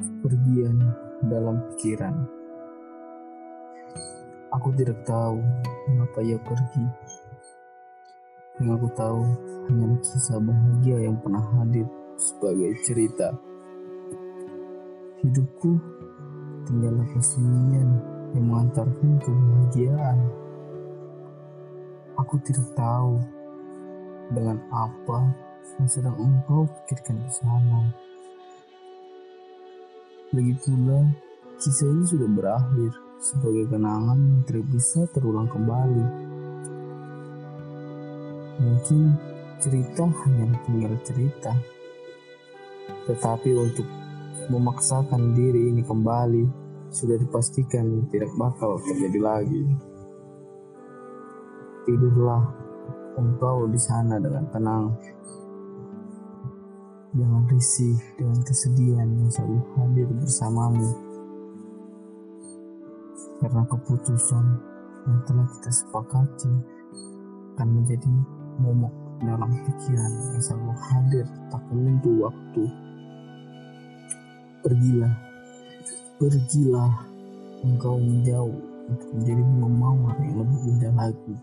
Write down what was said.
Pergian dalam pikiran. Aku tidak tahu mengapa ia pergi. Yang aku tahu hanya kisah bahagia yang pernah hadir sebagai cerita. Hidupku tinggallah kesunyian yang mengantarkan kebahagiaan. Aku tidak tahu dengan apa yang sedang engkau pikirkan di sana. Lagi pula, kisah ini sudah berakhir sebagai kenangan yang tidak bisa terulang kembali. Mungkin cerita hanya tinggal cerita, tetapi untuk memaksakan diri ini kembali sudah dipastikan tidak bakal terjadi lagi. Tidurlah engkau di sana dengan tenang. Jangan risih dengan kesedihan yang selalu hadir bersamamu. Karena keputusan yang telah kita sepakati akan menjadi momok dalam pikiran yang selalu hadir tak menentu waktu. Pergilah, pergilah engkau menjauh untuk menjadi bunga mawar yang lebih indah lagi.